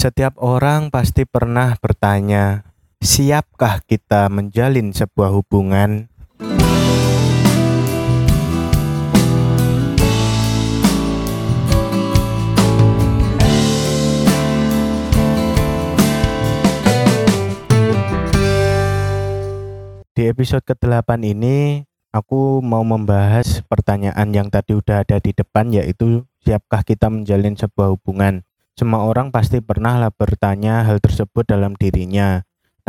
Setiap orang pasti pernah bertanya, siapkah kita menjalin sebuah hubungan? Di episode ke-8 ini, aku mau membahas pertanyaan yang tadi udah ada di depan yaitu siapkah kita menjalin sebuah hubungan? Semua orang pasti pernah bertanya hal tersebut dalam dirinya.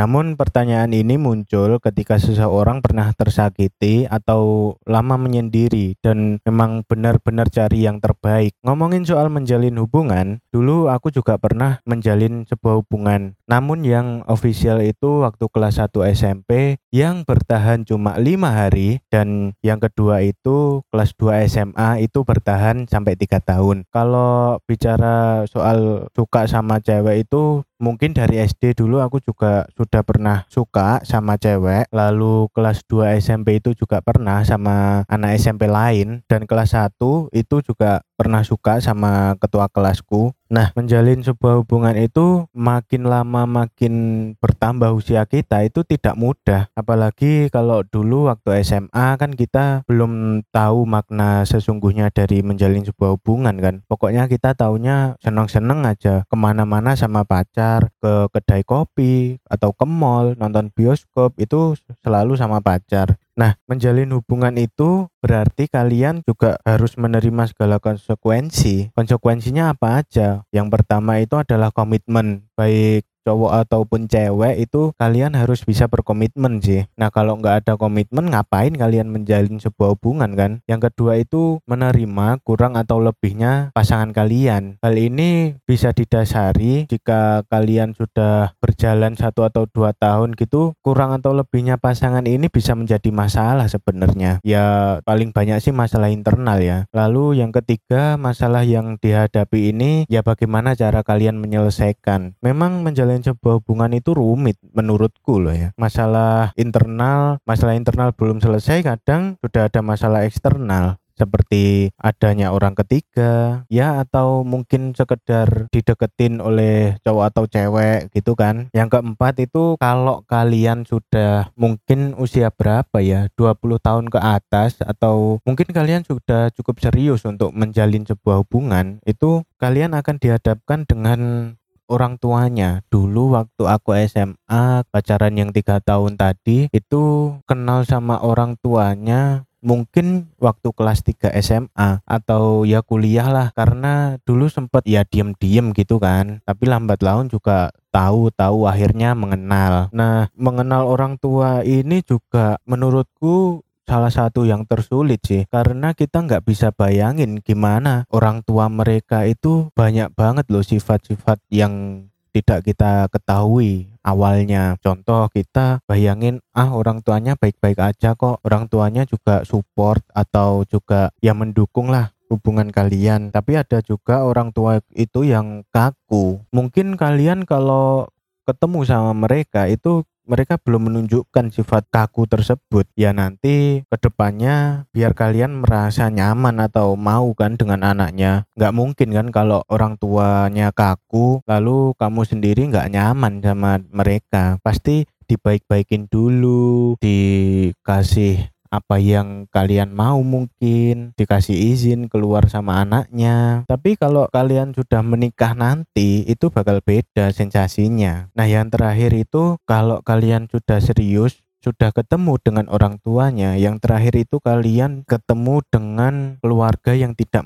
Namun pertanyaan ini muncul ketika seseorang pernah tersakiti atau lama menyendiri dan memang benar-benar cari yang terbaik. Ngomongin soal menjalin hubungan, dulu aku juga pernah menjalin sebuah hubungan. Namun yang official itu waktu kelas 1 SMP yang bertahan cuma lima hari dan yang kedua itu kelas 2 SMA itu bertahan sampai tiga tahun. Kalau bicara soal suka sama cewek itu mungkin dari SD dulu aku juga sudah pernah suka sama cewek. Lalu kelas 2 SMP itu juga pernah sama anak SMP lain. Dan kelas 1 itu juga pernah suka sama ketua kelasku. Nah, menjalin sebuah hubungan itu makin lama makin bertambah usia kita itu tidak mudah. Apalagi kalau dulu waktu SMA kan kita belum tahu makna sesungguhnya dari menjalin sebuah hubungan kan. Pokoknya kita taunya seneng-seneng aja ke mana-mana sama pacar, ke kedai kopi atau ke mall, nonton bioskop itu selalu sama pacar. Nah, menjalin hubungan itu berarti kalian juga harus menerima segala konsekuensi. Konsekuensinya apa aja? Yang pertama itu adalah komitmen, baik cowok ataupun cewek itu kalian harus bisa berkomitmen sih. Nah kalau nggak ada komitmen ngapain kalian menjalin sebuah hubungan kan? Yang kedua itu menerima kurang atau lebihnya pasangan kalian. Hal ini bisa didasari jika kalian sudah berjalan satu atau dua tahun gitu kurang atau lebihnya pasangan ini bisa menjadi masalah sebenarnya. Ya paling banyak sih masalah internal ya. Lalu yang ketiga masalah yang dihadapi ini ya bagaimana cara kalian menyelesaikan. Memang menjalin menjalin sebuah hubungan itu rumit menurutku loh ya. Masalah internal, masalah internal belum selesai kadang sudah ada masalah eksternal seperti adanya orang ketiga ya atau mungkin sekedar dideketin oleh cowok atau cewek gitu kan yang keempat itu kalau kalian sudah mungkin usia berapa ya 20 tahun ke atas atau mungkin kalian sudah cukup serius untuk menjalin sebuah hubungan itu kalian akan dihadapkan dengan orang tuanya. Dulu waktu aku SMA pacaran yang tiga tahun tadi itu kenal sama orang tuanya mungkin waktu kelas 3 SMA atau ya kuliah lah. Karena dulu sempet ya diem-diem gitu kan. Tapi lambat laun juga tahu-tahu akhirnya mengenal. Nah mengenal orang tua ini juga menurutku salah satu yang tersulit sih karena kita nggak bisa bayangin gimana orang tua mereka itu banyak banget loh sifat-sifat yang tidak kita ketahui awalnya. Contoh kita bayangin ah orang tuanya baik-baik aja kok. Orang tuanya juga support atau juga yang mendukung lah hubungan kalian. Tapi ada juga orang tua itu yang kaku. Mungkin kalian kalau ketemu sama mereka itu mereka belum menunjukkan sifat kaku tersebut. Ya nanti ke depannya biar kalian merasa nyaman atau mau kan dengan anaknya. Nggak mungkin kan kalau orang tuanya kaku lalu kamu sendiri nggak nyaman sama mereka. Pasti dibaik-baikin dulu dikasih apa yang kalian mau mungkin dikasih izin keluar sama anaknya. Tapi kalau kalian sudah menikah nanti itu bakal beda sensasinya. Nah yang terakhir itu kalau kalian sudah serius sudah ketemu dengan orang tuanya yang terakhir itu kalian ketemu dengan keluarga yang tidak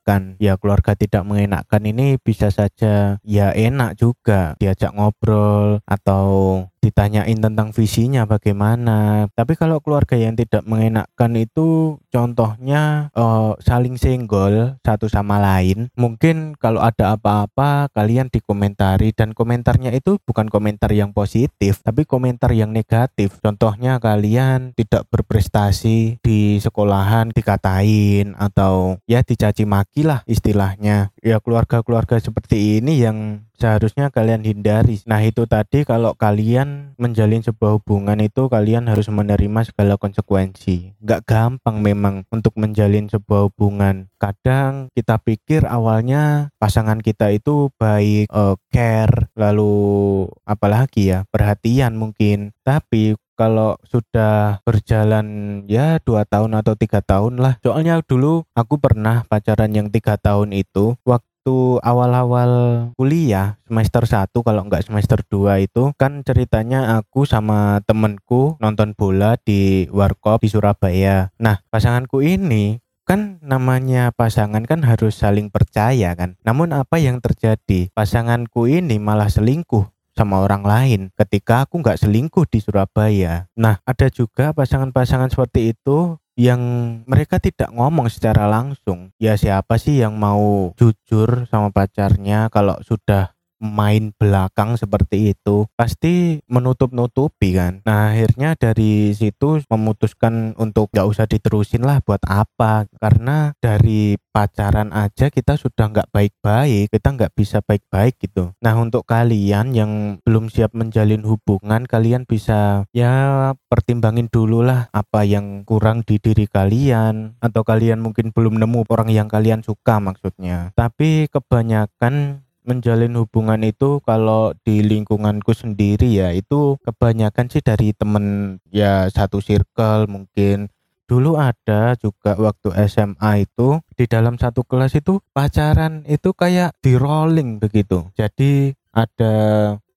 mengenakkan ya keluarga tidak mengenakkan ini bisa saja ya enak juga diajak ngobrol atau ditanyain tentang visinya bagaimana. Tapi kalau keluarga yang tidak mengenakkan itu contohnya uh, saling senggol satu sama lain. Mungkin kalau ada apa-apa kalian dikomentari dan komentarnya itu bukan komentar yang positif, tapi komentar yang negatif. Contohnya kalian tidak berprestasi di sekolahan dikatain atau ya dicaci maki lagi lah istilahnya ya keluarga-keluarga seperti ini yang seharusnya kalian hindari. Nah, itu tadi kalau kalian menjalin sebuah hubungan itu kalian harus menerima segala konsekuensi. Gak gampang memang untuk menjalin sebuah hubungan. Kadang kita pikir awalnya pasangan kita itu baik, uh, care, lalu apalagi ya, perhatian mungkin. Tapi kalau sudah berjalan ya dua tahun atau tiga tahun lah soalnya dulu aku pernah pacaran yang tiga tahun itu waktu waktu awal-awal kuliah semester 1 kalau enggak semester 2 itu kan ceritanya aku sama temenku nonton bola di warkop di Surabaya. Nah, pasanganku ini kan namanya pasangan kan harus saling percaya kan. Namun apa yang terjadi? Pasanganku ini malah selingkuh sama orang lain ketika aku nggak selingkuh di Surabaya. Nah, ada juga pasangan-pasangan seperti itu yang mereka tidak ngomong secara langsung. Ya siapa sih yang mau jujur sama pacarnya kalau sudah main belakang seperti itu pasti menutup-nutupi kan? Nah akhirnya dari situ memutuskan untuk gak usah diterusin lah buat apa. Karena dari pacaran aja kita sudah nggak baik-baik kita nggak bisa baik-baik gitu. Nah untuk kalian yang belum siap menjalin hubungan kalian bisa ya pertimbangin dulu lah apa yang kurang di diri kalian atau kalian mungkin belum nemu orang yang kalian suka maksudnya. Tapi kebanyakan menjalin hubungan itu kalau di lingkunganku sendiri ya itu kebanyakan sih dari temen ya satu circle mungkin. Dulu ada juga waktu SMA itu di dalam satu kelas itu pacaran itu kayak di rolling begitu. Jadi ada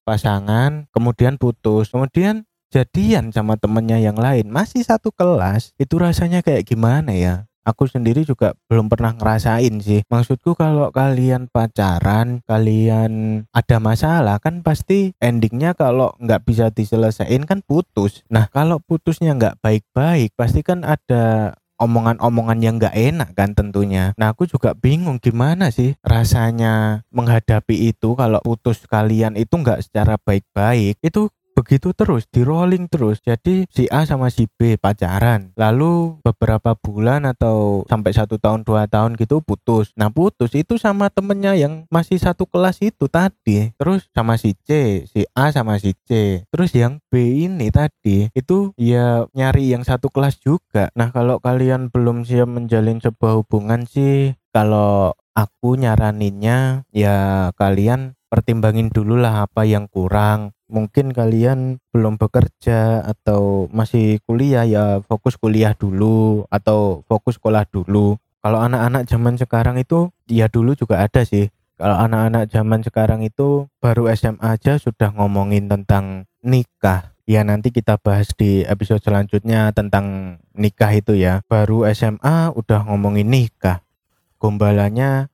pasangan kemudian putus kemudian jadian sama temennya yang lain. Masih satu kelas itu rasanya kayak gimana ya aku sendiri juga belum pernah ngerasain sih. Maksudku kalau kalian pacaran, kalian ada masalah kan pasti endingnya kalau nggak bisa diselesaikan kan putus. Nah kalau putusnya nggak baik-baik pasti kan ada omongan-omongan yang nggak enak kan tentunya. Nah aku juga bingung gimana sih rasanya menghadapi itu kalau putus kalian itu nggak secara baik-baik. Itu begitu terus di rolling terus. Jadi si A sama si B pacaran. Lalu beberapa bulan atau sampai satu tahun dua tahun gitu putus. Nah putus itu sama temennya yang masih satu kelas itu tadi. Terus sama si C si A sama si C. Terus yang B ini tadi itu ya nyari yang satu kelas juga. Nah kalau kalian belum siap menjalin sebuah hubungan sih kalau aku nyaraninnya ya kalian pertimbangin dulu lah apa yang kurang. Mungkin kalian belum bekerja atau masih kuliah ya fokus kuliah dulu atau fokus sekolah dulu. Kalau anak-anak zaman sekarang itu ya dulu juga ada sih. Kalau anak-anak zaman sekarang itu baru SMA aja sudah ngomongin tentang nikah. Ya nanti kita bahas di episode selanjutnya tentang nikah itu ya. Baru SMA udah ngomongin nikah. Gombalanya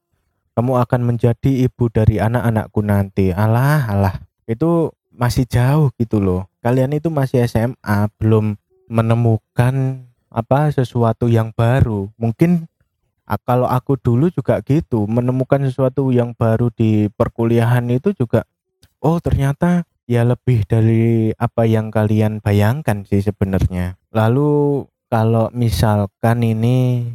kamu akan menjadi ibu dari anak-anakku nanti. Alah alah. Itu masih jauh gitu loh. Kalian itu masih SMA belum menemukan apa sesuatu yang baru. Mungkin kalau aku dulu juga gitu menemukan sesuatu yang baru di perkuliahan itu juga oh ternyata ya lebih dari apa yang kalian bayangkan sih sebenarnya. Lalu kalau misalkan ini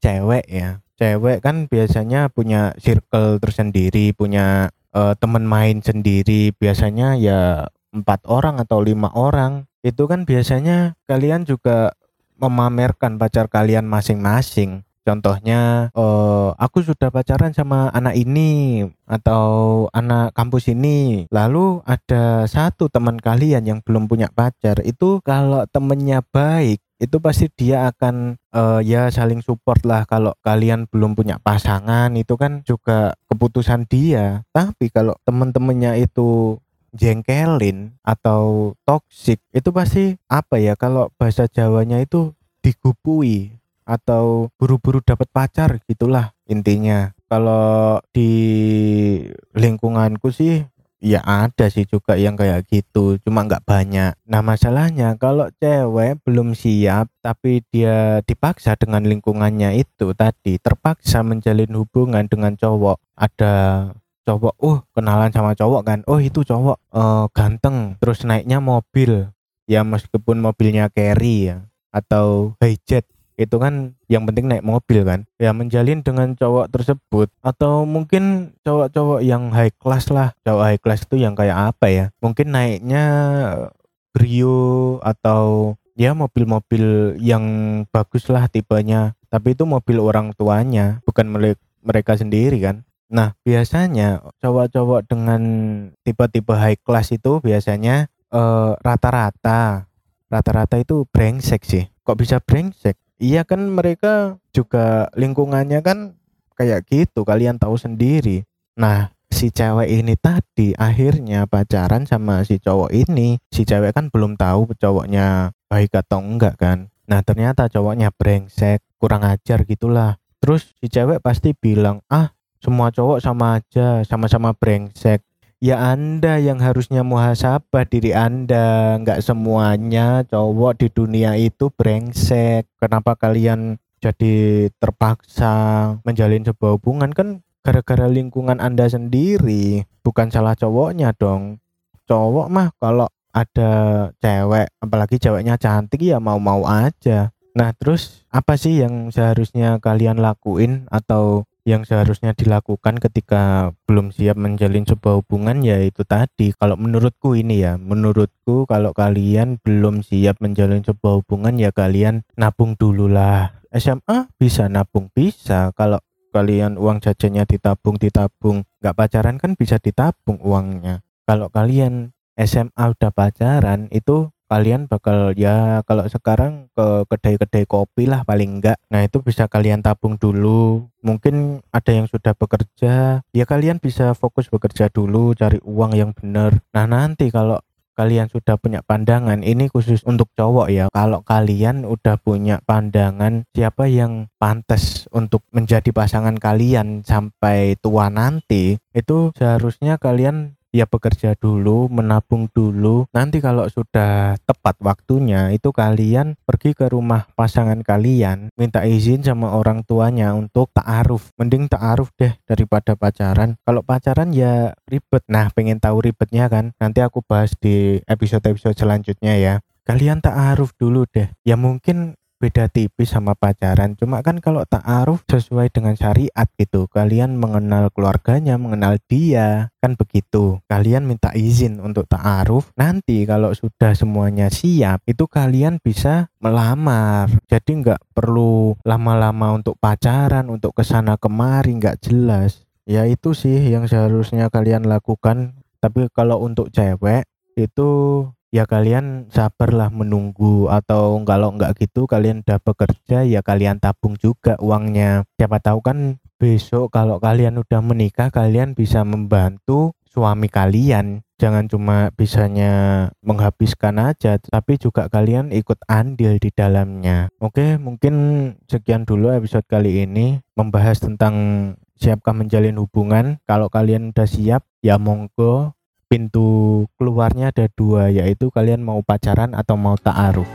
cewek ya cewek kan biasanya punya circle tersendiri punya uh, teman main sendiri. Biasanya ya empat orang atau lima orang. Itu kan biasanya kalian juga memamerkan pacar kalian masing-masing. Contohnya uh, aku sudah pacaran sama anak ini atau anak kampus ini. Lalu ada satu teman kalian yang belum punya pacar. Itu kalau temennya baik itu pasti dia akan uh, ya saling support lah kalau kalian belum punya pasangan itu kan juga keputusan dia. Tapi kalau temen-temennya itu jengkelin atau toxic itu pasti apa ya kalau bahasa Jawanya itu digupui atau buru-buru dapat pacar gitulah intinya. Kalau di lingkunganku sih Ya ada sih juga yang kayak gitu, cuma nggak banyak. Nah masalahnya kalau cewek belum siap tapi dia dipaksa dengan lingkungannya itu tadi terpaksa menjalin hubungan dengan cowok. Ada cowok, oh kenalan sama cowok kan, oh itu cowok uh, ganteng, terus naiknya mobil, ya meskipun mobilnya carry ya atau hijet itu kan yang penting naik mobil kan. Ya menjalin dengan cowok tersebut atau mungkin cowok-cowok yang high class lah. Cowok high class itu yang kayak apa ya? Mungkin naiknya Brio atau ya mobil-mobil yang bagus lah tipenya. Tapi itu mobil orang tuanya bukan milik mereka sendiri kan. Nah biasanya cowok-cowok dengan tipe-tipe high class itu biasanya eh, rata-rata. Rata-rata itu brengsek sih. Kok bisa brengsek Iya kan mereka juga lingkungannya kan kayak gitu, kalian tahu sendiri. Nah, si cewek ini tadi akhirnya pacaran sama si cowok ini. Si cewek kan belum tahu cowoknya baik atau enggak kan. Nah, ternyata cowoknya brengsek, kurang ajar gitulah. Terus si cewek pasti bilang, "Ah, semua cowok sama aja, sama-sama brengsek." Ya Anda yang harusnya muhasabah diri Anda. Nggak semuanya cowok di dunia itu brengsek. Kenapa kalian jadi terpaksa menjalin sebuah hubungan? Kan gara-gara lingkungan Anda sendiri. Bukan salah cowoknya dong. Cowok mah kalau ada cewek apalagi ceweknya cantik ya mau-mau aja. Nah terus apa sih yang seharusnya kalian lakuin? Atau yang seharusnya dilakukan ketika belum siap menjalin sebuah hubungan ya itu tadi. Kalau menurutku ini ya menurutku kalau kalian belum siap menjalin sebuah hubungan ya kalian nabung dulu lah SMA bisa nabung bisa. Kalau kalian uang jajannya ditabung ditabung nggak pacaran kan bisa ditabung uangnya. Kalau kalian SMA udah pacaran itu kalian bakal ya kalau sekarang ke kedai-kedai kopi lah paling enggak. Nah itu bisa kalian tabung dulu. Mungkin ada yang sudah bekerja ya kalian bisa fokus bekerja dulu cari uang yang benar. Nah nanti kalau kalian sudah punya pandangan ini khusus untuk cowok ya kalau kalian udah punya pandangan siapa yang pantas untuk menjadi pasangan kalian sampai tua nanti itu seharusnya kalian ya bekerja dulu, menabung dulu. Nanti kalau sudah tepat waktunya, itu kalian pergi ke rumah pasangan kalian, minta izin sama orang tuanya untuk ta'aruf. Mending ta'aruf deh daripada pacaran. Kalau pacaran ya ribet. Nah, pengen tahu ribetnya kan? Nanti aku bahas di episode-episode selanjutnya ya. Kalian ta'aruf dulu deh. Ya mungkin beda tipis sama pacaran. Cuma kan kalau ta'aruf sesuai dengan syariat gitu. Kalian mengenal keluarganya mengenal dia kan begitu. Kalian minta izin untuk ta'aruf. Nanti kalau sudah semuanya siap itu kalian bisa melamar. Jadi nggak perlu lama-lama untuk pacaran untuk ke sana kemari nggak jelas. Ya itu sih yang seharusnya kalian lakukan. Tapi kalau untuk cewek itu ya kalian sabarlah menunggu atau kalau nggak gitu kalian udah bekerja ya kalian tabung juga uangnya. Siapa tahu kan besok kalau kalian udah menikah kalian bisa membantu suami kalian. Jangan cuma bisanya menghabiskan aja tapi juga kalian ikut andil di dalamnya. Oke mungkin sekian dulu episode kali ini membahas tentang siapkah menjalin hubungan. Kalau kalian udah siap ya monggo pintu keluarnya ada dua yaitu kalian mau pacaran atau mau ta'aruf